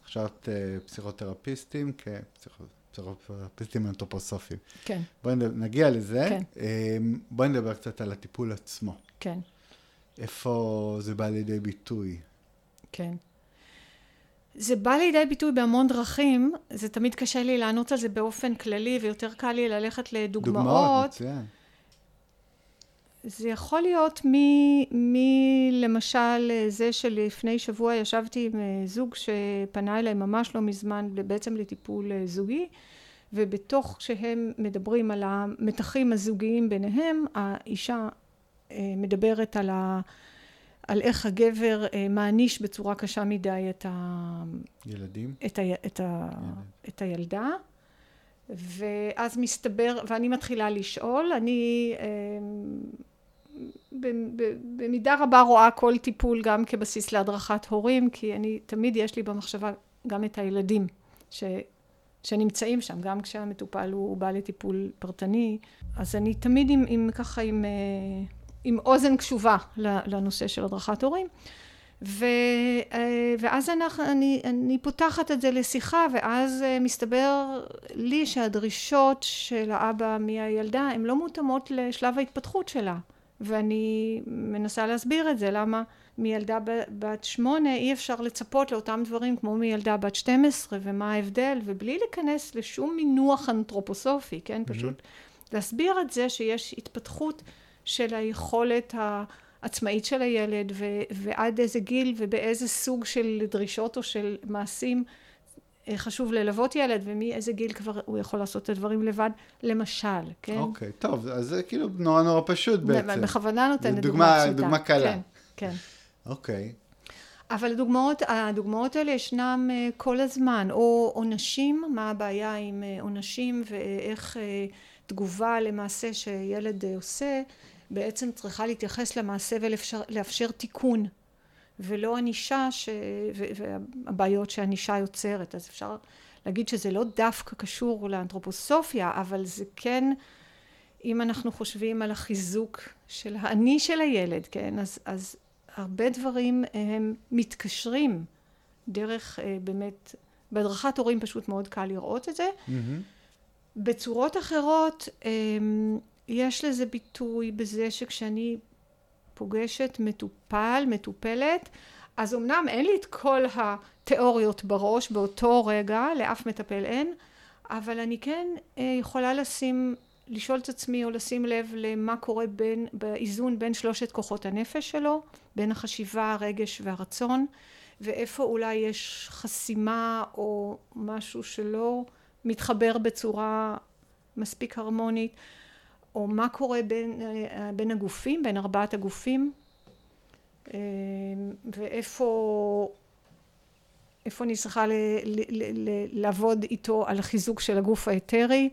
הכשרת פסיכותרפיסטים כפסיכותרפיסטים אנתרופוסופיים. כן. בואי נגיע לזה. כן. בואי נדבר קצת על הטיפול עצמו. כן. איפה זה בא לידי ביטוי? כן. זה בא לידי ביטוי בהמון דרכים, זה תמיד קשה לי לענות על זה באופן כללי, ויותר קל לי ללכת לדוגמאות. דוגמאות, מצוין. זה יכול להיות מלמשל זה שלפני שבוע ישבתי עם זוג שפנה אליי ממש לא מזמן, בעצם לטיפול זוגי, ובתוך שהם מדברים על המתחים הזוגיים ביניהם, האישה מדברת על ה... על איך הגבר אה, מעניש בצורה קשה מדי את, ה... ילדים? את, ה... את, ה... את הילדה. ואז מסתבר, ואני מתחילה לשאול, אני אה, במידה רבה רואה כל טיפול גם כבסיס להדרכת הורים, כי אני, תמיד יש לי במחשבה גם את הילדים ש, שנמצאים שם, גם כשהמטופל הוא בא לטיפול פרטני, אז אני תמיד עם, עם ככה עם, אה, עם אוזן קשובה לנושא של הדרכת הורים. ו, אה, ואז אנחנו, אני, אני פותחת את זה לשיחה ואז אה, מסתבר לי שהדרישות של האבא מהילדה הן לא מותאמות לשלב ההתפתחות שלה ואני מנסה להסביר את זה למה מילדה בת שמונה אי אפשר לצפות לאותם דברים כמו מילדה בת 12 ומה ההבדל ובלי להיכנס לשום מינוח אנתרופוסופי כן mm-hmm. פשוט להסביר את זה שיש התפתחות של היכולת העצמאית של הילד ו, ועד איזה גיל ובאיזה סוג של דרישות או של מעשים חשוב ללוות ילד ומאיזה גיל כבר הוא יכול לעשות את הדברים לבד למשל כן? אוקיי okay, טוב אז זה כאילו נורא נורא פשוט בעצם. בכוונה נותנת דוגמה פשוטה. דוגמה קלה. כן כן. אוקיי. okay. אבל הדוגמאות, הדוגמאות האלה ישנם אה, כל הזמן, או עונשים, מה הבעיה עם אה, עונשים ואיך תגובה למעשה שילד עושה בעצם צריכה להתייחס למעשה ולאפשר תיקון ולא ענישה ש... והבעיות שענישה יוצרת אז אפשר להגיד שזה לא דווקא קשור לאנתרופוסופיה אבל זה כן אם אנחנו חושבים על החיזוק של האני של הילד כן אז, אז הרבה דברים הם מתקשרים דרך אה, באמת בהדרכת הורים פשוט מאוד קל לראות את זה mm-hmm. בצורות אחרות אמ, יש לזה ביטוי בזה שכשאני פוגשת מטופל, מטופלת, אז אמנם אין לי את כל התיאוריות בראש באותו רגע, לאף מטפל אין, אבל אני כן אה, יכולה לשים, לשאול את עצמי או לשים לב למה קורה בין, באיזון בין שלושת כוחות הנפש שלו, בין החשיבה, הרגש והרצון, ואיפה אולי יש חסימה או משהו שלא מתחבר בצורה מספיק הרמונית. או מה קורה בין, אה, בין הגופים, בין ארבעת הגופים, אה, ואיפה איפה אני צריכה ל, ל, ל, ל, לעבוד איתו על חיזוק של הגוף האתרי,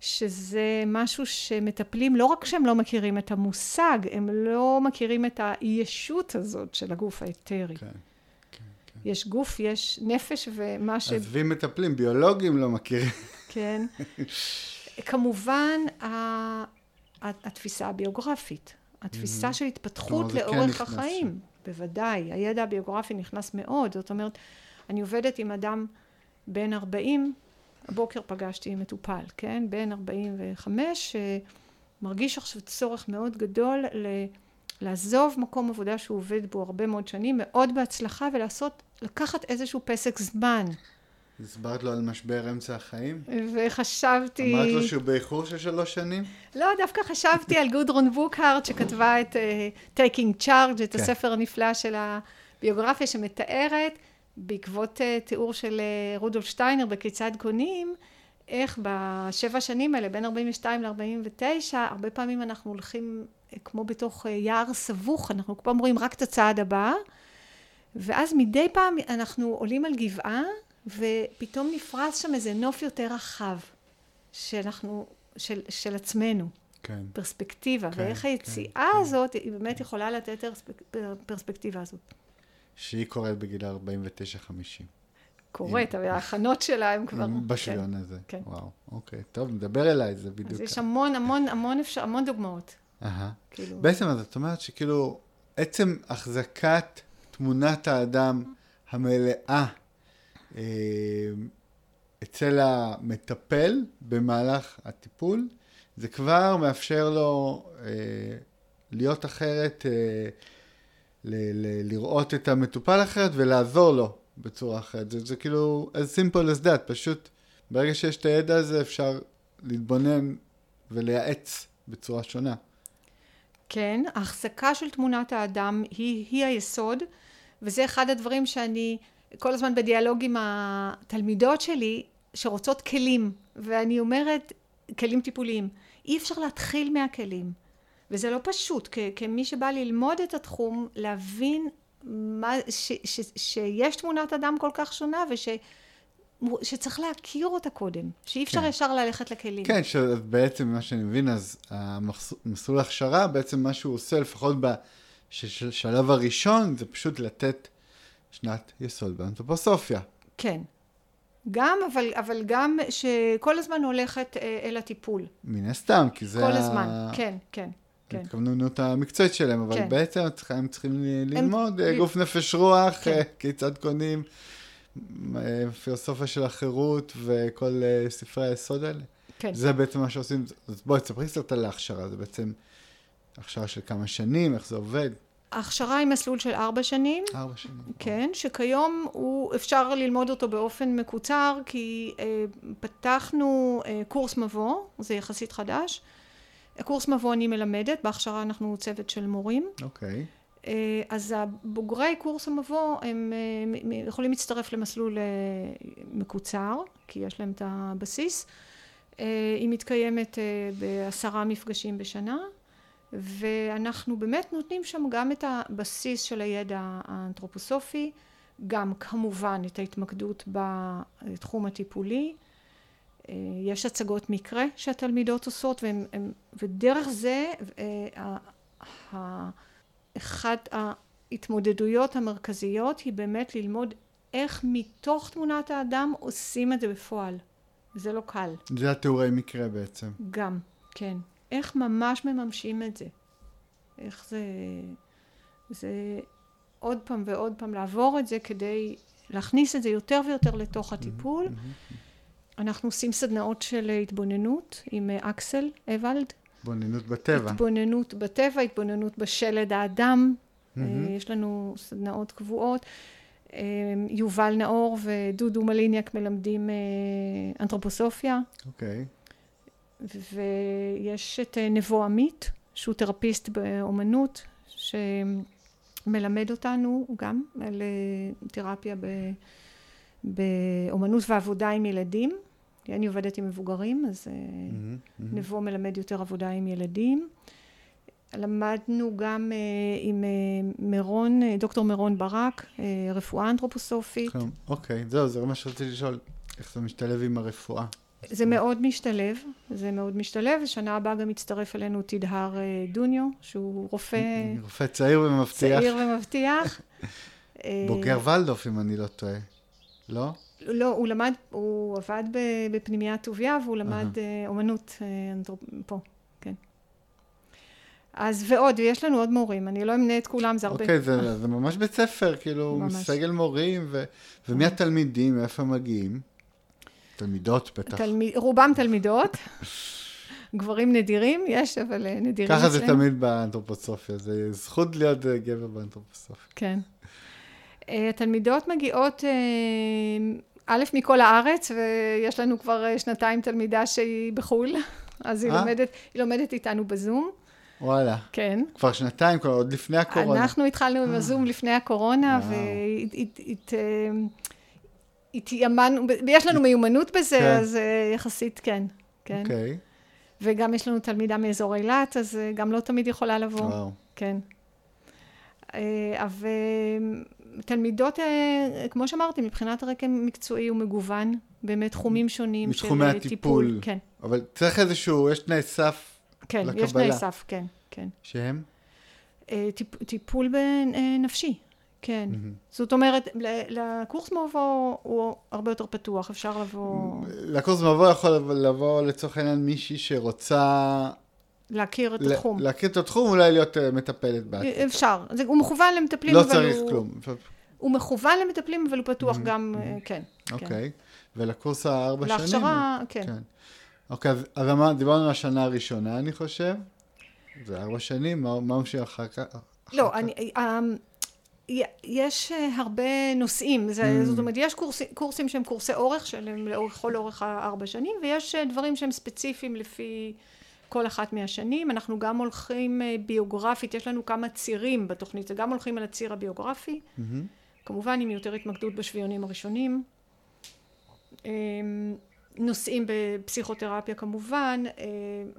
שזה משהו שמטפלים, לא רק שהם לא מכירים את המושג, הם לא מכירים את הישות הזאת של הגוף האתרי. כן, כן, כן. יש גוף, יש נפש ומה ש... עזבי מטפלים, ביולוגים לא מכירים. כן. כמובן התפיסה הביוגרפית, התפיסה. של התפתחות כן לאורך החיים, בוודאי, הידע הביוגרפי נכנס מאוד, זאת אומרת, אני עובדת עם אדם בן 40, הבוקר פגשתי מטופל, כן, בן 45, שמרגיש עכשיו צורך מאוד גדול ל... לעזוב מקום עבודה שהוא עובד בו הרבה מאוד שנים, מאוד בהצלחה, ולעשות, לקחת איזשהו פסק זמן. הסברת לו על משבר אמצע החיים? וחשבתי... אמרת לו שהוא באיחור של שלוש שנים? לא, דווקא חשבתי על גודרון בוקהארט שכתבה את uh, Taking Charge, את כן. הספר הנפלא של הביוגרפיה שמתארת, בעקבות uh, תיאור של uh, רודולף שטיינר בכיצד קונים, איך בשבע שנים האלה, בין 42 ל-49, הרבה פעמים אנחנו הולכים כמו בתוך יער סבוך, אנחנו כל פעם רואים רק את הצעד הבא, ואז מדי פעם אנחנו עולים על גבעה, ופתאום נפרס שם איזה נוף יותר רחב, שאנחנו, של, של עצמנו. כן. פרספקטיבה, כן, ואיך היציאה כן, כן. הזאת, היא באמת יכולה לתת פרספקטיבה הזאת. שהיא קורית בגיל 49-50. קורית, אבל ההכנות שלה הן כבר... בשוויון כן, הזה. כן. וואו, אוקיי. טוב, נדבר אליי, זה בדיוק... אז יש המון, המון, המון, אפשר, המון דוגמאות. אהה. כאילו... בעצם, אז את אומרת שכאילו, עצם החזקת תמונת האדם המלאה אה, אצל המטפל במהלך הטיפול, זה כבר מאפשר לו אה, להיות אחרת, אה, ל- ל- לראות את המטופל אחרת ולעזור לו בצורה אחרת. זה, זה כאילו as simple as that, פשוט ברגע שיש את הידע הזה אפשר להתבונן ולייעץ בצורה שונה. כן, ההחזקה של תמונת האדם היא, היא היסוד, וזה אחד הדברים שאני כל הזמן בדיאלוג עם התלמידות שלי שרוצות כלים, ואני אומרת, כלים טיפוליים. אי אפשר להתחיל מהכלים. וזה לא פשוט, כ- כמי שבא ללמוד את התחום, להבין מה, ש, ש, שיש תמונת אדם כל כך שונה, וש... שצריך להכיר אותה קודם, שאי אפשר כן. ישר ללכת לכלים. כן, שבעצם, ממה שאני מבין, אז המסלול ההכשרה, בעצם מה שהוא עושה, לפחות בשלב הראשון, זה פשוט לתת שנת יסוד באנתרופוסופיה. כן. גם, אבל, אבל גם שכל הזמן הולכת אה, אל הטיפול. מן הסתם, כי זה... כל ה- הזמן, כן, כן, כן. ההתכווננות המקצועית שלהם, אבל כן. בעצם הם צריכים ללמוד אה, הם- גוף נפש רוח, כן. אה, כיצד קונים, אה, פילוסופיה של החירות וכל אה, ספרי היסוד האלה. כן. זה בעצם מה שעושים, אז בואי תספרי קצת על ההכשרה, זה בעצם הכשרה של כמה שנים, איך זה עובד? ההכשרה היא מסלול של ארבע שנים, ארבע שנים. כן, שכיום הוא, אפשר ללמוד אותו באופן מקוצר, כי אה, פתחנו אה, קורס מבוא, זה יחסית חדש. קורס מבוא אני מלמדת, בהכשרה אנחנו צוות של מורים. אוקיי. אה, אז הבוגרי קורס המבוא הם אה, יכולים להצטרף למסלול אה, מקוצר, כי יש להם את הבסיס. אה, היא מתקיימת אה, בעשרה מפגשים בשנה, ואנחנו באמת נותנים שם גם את הבסיס של הידע האנתרופוסופי, גם כמובן את ההתמקדות בתחום הטיפולי. אה, יש הצגות מקרה שהתלמידות עושות, והם, הם, ודרך זה אה, אחת ההתמודדויות המרכזיות היא באמת ללמוד איך מתוך תמונת האדם עושים את זה בפועל. זה לא קל. זה התיאורי מקרה בעצם. גם, כן. איך ממש מממשים את זה. איך זה... זה עוד פעם ועוד פעם לעבור את זה כדי להכניס את זה יותר ויותר לתוך הטיפול. אנחנו עושים סדנאות של התבוננות עם אה, אקסל אבלד. התבוננות בטבע. התבוננות בטבע, התבוננות בשלד האדם. מהמם. אה, יש לנו סדנאות קבועות. אה, יובל נאור ודודו מליניאק מלמדים אה, אנתרופוסופיה. אוקיי. ויש את אה, נבו עמית, שהוא תרפיסט באומנות, שמלמד אותנו גם על אה, תרפיה ב, באומנות ועבודה עם ילדים. אני עובדת עם מבוגרים, אז אה, מהמם, מהמם. נבו מלמד יותר עבודה עם ילדים. למדנו גם אה, עם אה, מירון, אה, דוקטור מירון ברק, אה, רפואה אנתרופוסופית. כן, אוקיי, זהו, זה מה שרציתי לשאול. איך זה משתלב עם הרפואה? זה מאוד משתלב, זה מאוד משתלב, ושנה הבאה גם מצטרף אלינו תדהר אה, דוניו, שהוא רופא רופא צעיר ומבטיח. צעיר ומבטיח. אה, בוגר ולדוף, אם אני לא טועה. לא? לא, הוא למד, הוא עבד בפנימיית טוביה, והוא למד אה, אומנות אה, פה, כן. אז ועוד, ויש לנו עוד מורים, אני לא אמנה את כולם, זה הרבה. אוקיי, זה ממש בית ספר, כאילו. סגל מורים, ומי התלמידים, מאיפה הם מגיעים? תלמידות בטח. תלמיד, רובם תלמידות, גברים נדירים, יש, אבל אה, נדירים ככה זה אצלנו. תמיד באנתרופוסופיה, זה זכות להיות אה, גבר באנתרופוסופיה. כן. אה, התלמידות מגיעות, א', מכל הארץ, ויש לנו כבר שנתיים תלמידה שהיא בחו"ל, אז היא? לומדת, היא לומדת איתנו בזום, וואלה. כן. כבר שנתיים, כבר עוד לפני הקורונה. אנחנו התחלנו עם הזום לפני הקורונה, וואו. והתיימנו, ויש לנו מיומנות בזה, כן. אז אה, יחסית כן, כן. אוקיי, וגם יש לנו תלמידה מאזור אילת, אז אה, גם לא תמיד יכולה לבוא. וואו. כן. אה, אבל תלמידות, כמו שאמרתי, מבחינת הרקע מקצועי הוא מגוון, באמת תחומים שונים של מתחומי אה, הטיפול. טיפול. כן, אבל צריך איזשהו, יש תנאי סף כן, יש לקבלה. תנאי סף, כן, כן. שהם? טיפ, טיפול בנפשי, כן. מהמם. זאת אומרת, לקורס מבוא הוא הרבה יותר פתוח, אפשר לבוא, לקורס מבוא יכול לבוא- לצורך העניין מישהי שרוצה להכיר את ל- התחום. להכיר את התחום, אולי להיות אה, מטפלת בעתיד. אפשר. זה, הוא מכוון למטפלים, לא אבל צריך הוא... כלום. הוא מכוון למטפלים, אבל הוא פתוח גם, אה, כן. כן. אוקיי. ולקורס הארבע שנים? להכשרה, כן. כן. אוקיי, אז- אז דיברנו על השנה הראשונה, אני חושב. זה ארבע שנים, מה מה אחר כך? לא? אני, אה, י- יש אה, הרבה נושאים, זה, Mm. זאת אומרת, יש קורסים, קורסים שהם קורסי אורך, שהם לאורך, כל אורך הארבע שנים, ויש אה, דברים שהם ספציפיים לפי כל אחת מהשנים. אנחנו גם הולכים אה, ביוגרפית, יש לנו כמה צירים בתוכנית, גם הולכים על הציר הביוגרפי, מהמם. כמובן עם יותר התמקדות בשביונים הראשונים. אה, נושאים בפסיכותרפיה כמובן,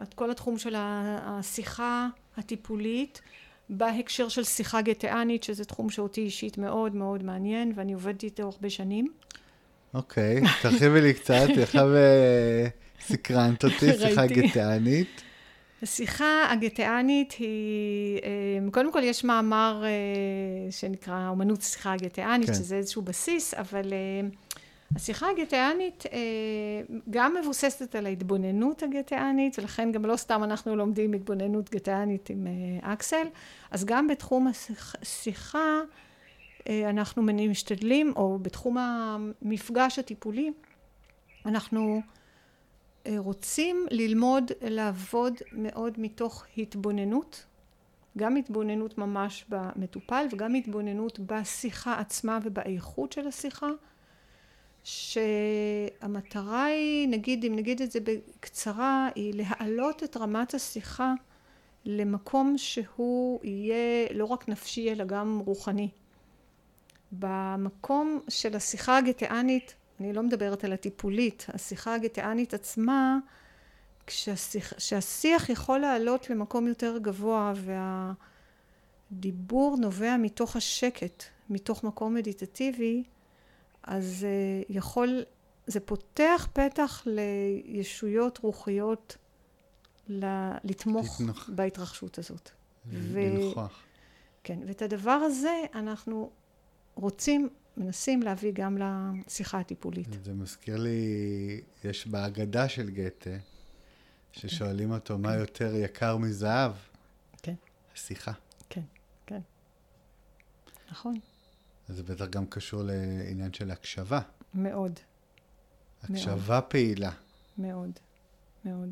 את כל התחום של השיחה הטיפולית בהקשר של שיחה גתיאנית, שזה תחום שאותי אישית מאוד מאוד מעניין, ואני עובדת איתו הרבה שנים. אוקיי, תרחיבי לי קצת, עכשיו אה, סקרנת אותי, שיחה גתיאנית. השיחה הגתיאנית היא, אה, קודם כל יש מאמר שנקרא אומנות השיחה הגתיאנית, כן. שזה איזשהו בסיס, אבל השיחה הגתיאנית אה, גם מבוססת על ההתבוננות הגתיאנית, ולכן גם לא סתם אנחנו לומדים התבוננות גתיאנית עם אה, אקסל, אז גם בתחום השיחה אה, אנחנו משתדלים, או בתחום המפגש הטיפולי, אנחנו רוצים ללמוד לעבוד מאוד מתוך התבוננות, גם התבוננות ממש במטופל וגם התבוננות בשיחה עצמה ובאיכות של השיחה. שהמטרה היא, נגיד, אם נגיד את זה בקצרה, היא להעלות את רמת השיחה למקום שהוא יהיה לא רק נפשי אלא גם רוחני. במקום של השיחה הגתיאנית, אני לא מדברת על הטיפולית, השיחה הגתיאנית עצמה, כשהשיח, כשהשיח יכול לעלות למקום יותר גבוה והדיבור נובע מתוך השקט, מתוך מקום מדיטטיבי, אז uh, יכול, זה פותח פתח לישויות רוחיות ל- לתמוך לתנוך. בהתרחשות הזאת. לנכוח. כן, ואת הדבר הזה אנחנו רוצים, מנסים להביא גם לשיחה הטיפולית. זה מזכיר לי, יש בהגדה של גתה, ששואלים כן. אותו מה כן. יותר יקר מזהב. כן. השיחה. כן, כן. נכון. זה בטח גם קשור לעניין של הקשבה. מאוד. הקשבה מאוד. פעילה. מאוד, מאוד.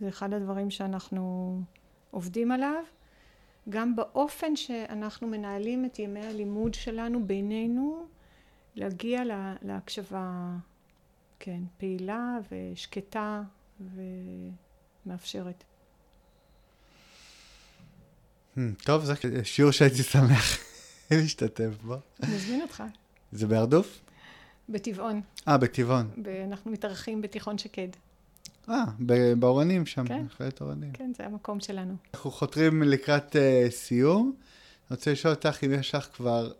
זה אחד הדברים שאנחנו עובדים עליו. גם באופן שאנחנו מנהלים את ימי הלימוד שלנו בינינו, להגיע לה, להקשבה, כן, פעילה ושקטה ומאפשרת. Hmm, טוב, זה שיעור שהייתי שמח. להשתתף בו. נזמין אותך. זה בהרדוף? בטבעון. אה, בטבעון. אנחנו מתארחים בתיכון שקד. אה, באורנים שם, כן, אחרת אורנים. כן, זה המקום שלנו. אנחנו חותרים לקראת uh, סיום. אני רוצה לשאול אותך אם יש לך כבר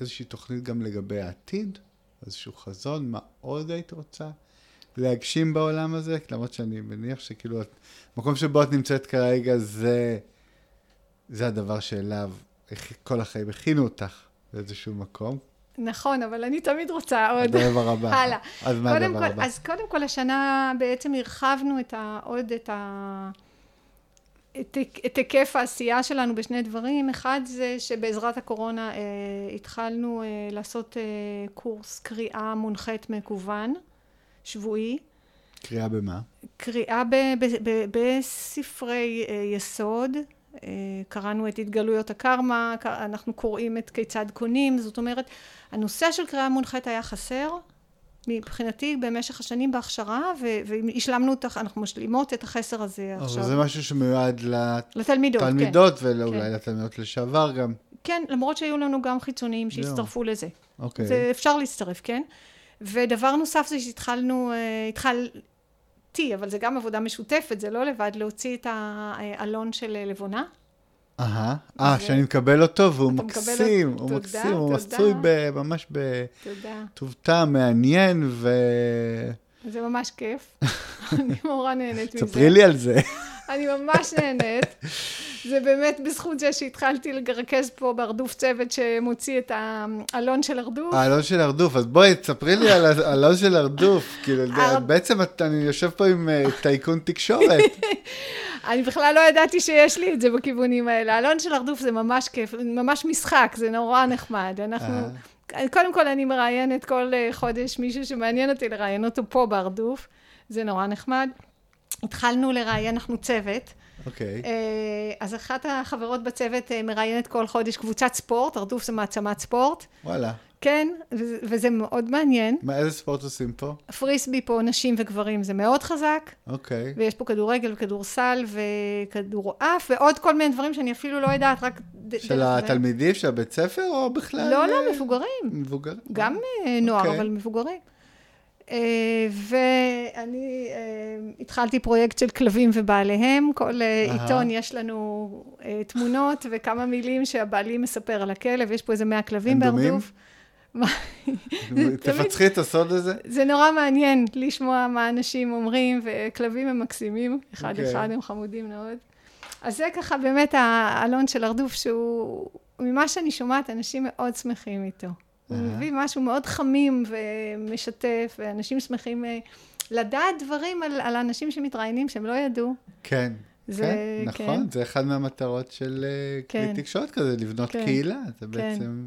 איזושהי תוכנית גם לגבי העתיד, איזשהו חזון, מה עוד היית רוצה להגשים בעולם הזה? למרות שאני מניח שכאילו, המקום שבו את נמצאת כרגע זה, זה הדבר שאליו כל החיים הכינו אותך באיזשהו מקום. נכון, אבל אני תמיד רוצה עוד. הדבר הבא. הלאה. אז מה הדבר כל, הבא? אז קודם כל, השנה בעצם הרחבנו את ה, עוד את ה... את, את היקף העשייה שלנו בשני דברים. אחד זה שבעזרת הקורונה אה, התחלנו אה, לעשות אה, קורס קריאה מונחית מקוון, שבועי. קריאה במה? קריאה בספרי אה, יסוד, קראנו את התגלויות הקרמה, אנחנו קוראים את כיצד קונים, זאת אומרת, הנושא של קריאה מונחית היה חסר מבחינתי במשך השנים בהכשרה, והשלמנו אותך, אנחנו משלימות את החסר הזה עכשיו. אבל זה משהו שמיועד לתלמידות, לתלמידות, כן. ואולי כן. לתלמידות לשעבר גם. כן, למרות שהיו לנו גם חיצוניים שהצטרפו לזה. אוקיי. זה אפשר להצטרף, כן? ודבר נוסף זה שהתחלנו, אה, התחל... T, אבל זה גם עבודה משותפת, זה לא לבד, להוציא את האלון של לבונה. אהה, אה, שאני מקבל אותו והוא מקסים, הוא מקסים, הוא מצוי ממש בטוב טעם מעניין ו... זה ממש כיף, אני נורא נהנית מזה. ספרי לי על זה. אני ממש נהנית. זה באמת בזכות זה שהתחלתי לרכז פה בהרדוף צוות שמוציא את האלון של הרדוף. האלון של הרדוף, אז בואי, תספרי לי על האלון של הרדוף. כאילו, בעצם אני יושב פה עם אה, טייקון תקשורת. אני בכלל לא ידעתי שיש לי את זה בכיוונים האלה. האלון של הרדוף זה ממש כיף, ממש משחק, זה נורא נחמד. אנחנו... אה. קודם כל, אני מראיינת כל אה, חודש מישהו שמעניין אותי לראיין אותו פה בהרדוף. זה נורא נחמד. התחלנו לראיין, אנחנו צוות. אוקיי. Okay. אה, אז אחת החברות בצוות אה, מראיינת כל חודש קבוצת ספורט, הרדוף זה מעצמת ספורט. וואלה. כן, וזה מאוד מעניין. מה, איזה ספורט עושים פה? פריסבי פה, נשים וגברים, זה מאוד חזק. אוקיי. Okay. ויש פה כדורגל וכדורסל וכדורעף, ועוד כל מיני דברים שאני אפילו לא יודעת, רק... של התלמידים, של הבית ספר, או בכלל? לא, לא, מבוגרים. מבוגרים? גם נוער, okay. אוקיי. אבל מבוגרים. אה, ואני אה, התחלתי פרויקט של כלבים ובעליהם. כל אה, אהה. עיתון יש לנו אה, תמונות וכמה מילים שהבעלי מספר על הכלב, יש פה איזה 100 כלבים? בהרדוף. תפצחי את הסוד הזה. זה נורא מעניין לשמוע מה אנשים אומרים, וכלבים הם מקסימים, אחד אוקיי. אחד הם חמודים מאוד. אז זה ככה באמת האלון של הרדוף, שהוא, ממה שאני שומעת, אנשים מאוד שמחים איתו. הוא. מביא משהו מאוד חמים ומשתף, ואנשים שמחים אה, לדעת דברים על, על האנשים שמתראיינים שהם לא ידעו. כן. זה, כן, נכון, זה אחד מהמטרות של אה, כלי כן. תקשורת כזה, לבנות כן. קהילה. זה בעצם...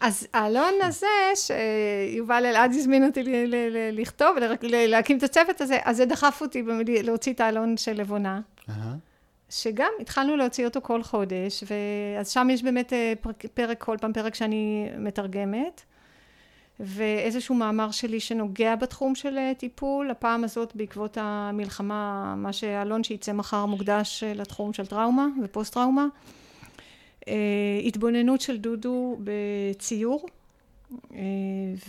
אז האלון הזה, שיובל אלעד הזמין אותי ל- ל- ל- לכתוב, ול- להקים את הצוות הזה, אז זה דחף אותי להוציא את האלון של לבונה. אהה. שגם התחלנו להוציא אותו כל חודש, ואז שם יש באמת אה, פרק, פרק, כל פעם פרק שאני מתרגמת, ואיזשהו מאמר שלי שנוגע בתחום של אה, טיפול, הפעם הזאת בעקבות המלחמה, מה שאלון שיצא מחר מוקדש אה, לתחום של טראומה ופוסט טראומה. התבוננות של דודו בציור,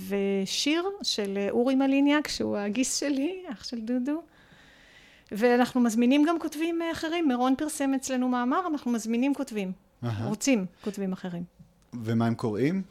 ושיר של אורי מליניאק, שהוא הגיס שלי, אח של דודו. ואנחנו מזמינים גם כותבים אה, אחרים, מירון פרסם אצלנו מאמר, אנחנו מזמינים כותבים, אהה. רוצים כותבים אחרים. ומה הם קוראים?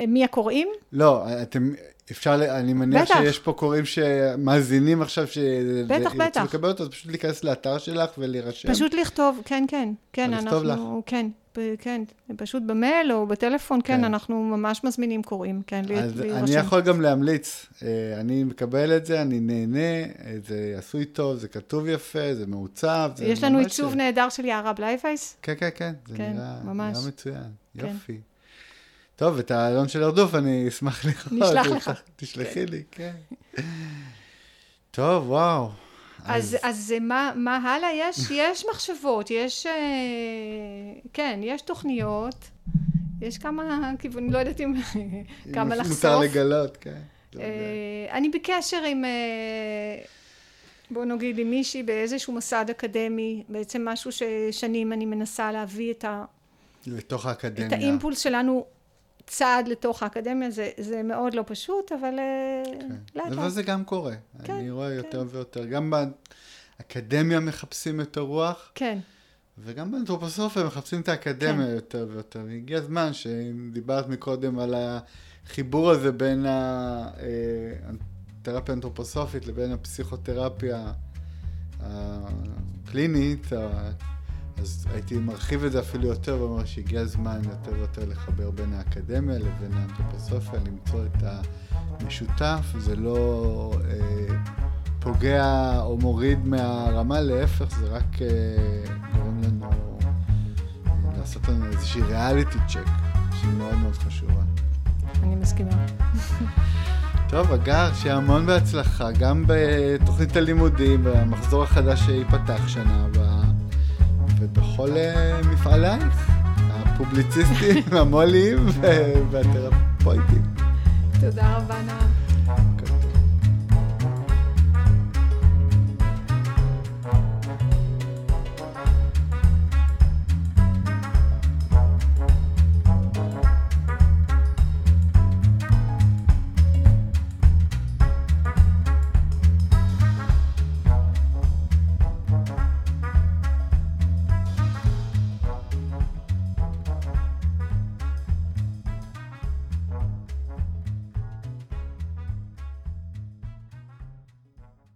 אה, מי הקוראים? לא, אתם, אפשר, אני מניח בטח. שיש פה קוראים שמאזינים עכשיו, שירצו. לקבל אותו, אז פשוט להיכנס לאתר שלך ולהירשם. פשוט לכתוב, כן, כן, כן, אנחנו, כן, ב- כן, פשוט במייל או בטלפון, כן, כן. אנחנו ממש מזמינים קוראים, כן, לי- אז להירשם. אני יכול גם להמליץ, אה, אני מקבל את זה, אני נהנה, אה, זה עשוי טוב, זה כתוב יפה, זה מעוצב. זה יש לנו עיצוב נהדר של יערה בלייבייס. כן, כן, כן, זה כן, נראה ממש. נראה מצוין, כן. יופי. טוב, את העלון של הרדוף אני אשמח לראות. נשלח לך. תשלחי לי, כן. טוב, וואו. אז, אז מה, מה הלאה? יש, יש מחשבות, יש, אה, כן, יש תוכניות, יש כמה כיוונים, לא יודעת אם, כמה לחשוף. מותר לגלות, כן. אה, אני בקשר עם, אה, בוא נגיד, עם מישהי באיזשהו מוסד אקדמי, בעצם משהו ששנים אני מנסה להביא את, ה, לתוך האקדמיה. את האימפולס שלנו צעד לתוך האקדמיה, זה, זה מאוד לא פשוט, אבל אה, לאט אבל לאט. זה גם קורה. כן, אני רואה כן. יותר ויותר. גם באקדמיה מחפשים יותר רוח, כן, וגם באנתרופוסופיה מחפשים את האקדמיה כן. יותר ויותר. והגיע הזמן שאם דיברת מקודם על החיבור הזה בין התרפיה האנתרופוסופית לבין הפסיכותרפיה הקלינית, ה- אז הייתי מרחיב את זה אפילו יותר ואומר שהגיע הזמן יותר ויותר לחבר בין האקדמיה לבין האנתרופוסופיה, למצוא את המשותף, זה לא אה, פוגע או מוריד מהרמה, להפך, זה רק אה, גורם לנו אה, לעשות לנו איזושהי ריאליטי צ'ק, שהיא מאוד מאוד חשובה. אני מסכימה. טוב, אגר, שיהיה המון בהצלחה, גם בתוכנית הלימודים, במחזור החדש שייפתח שנה הבאה, ובכל אה, מפעלייך, הפובליציסטים, המו"לים והתרפויטים. תודה רבה, נועה.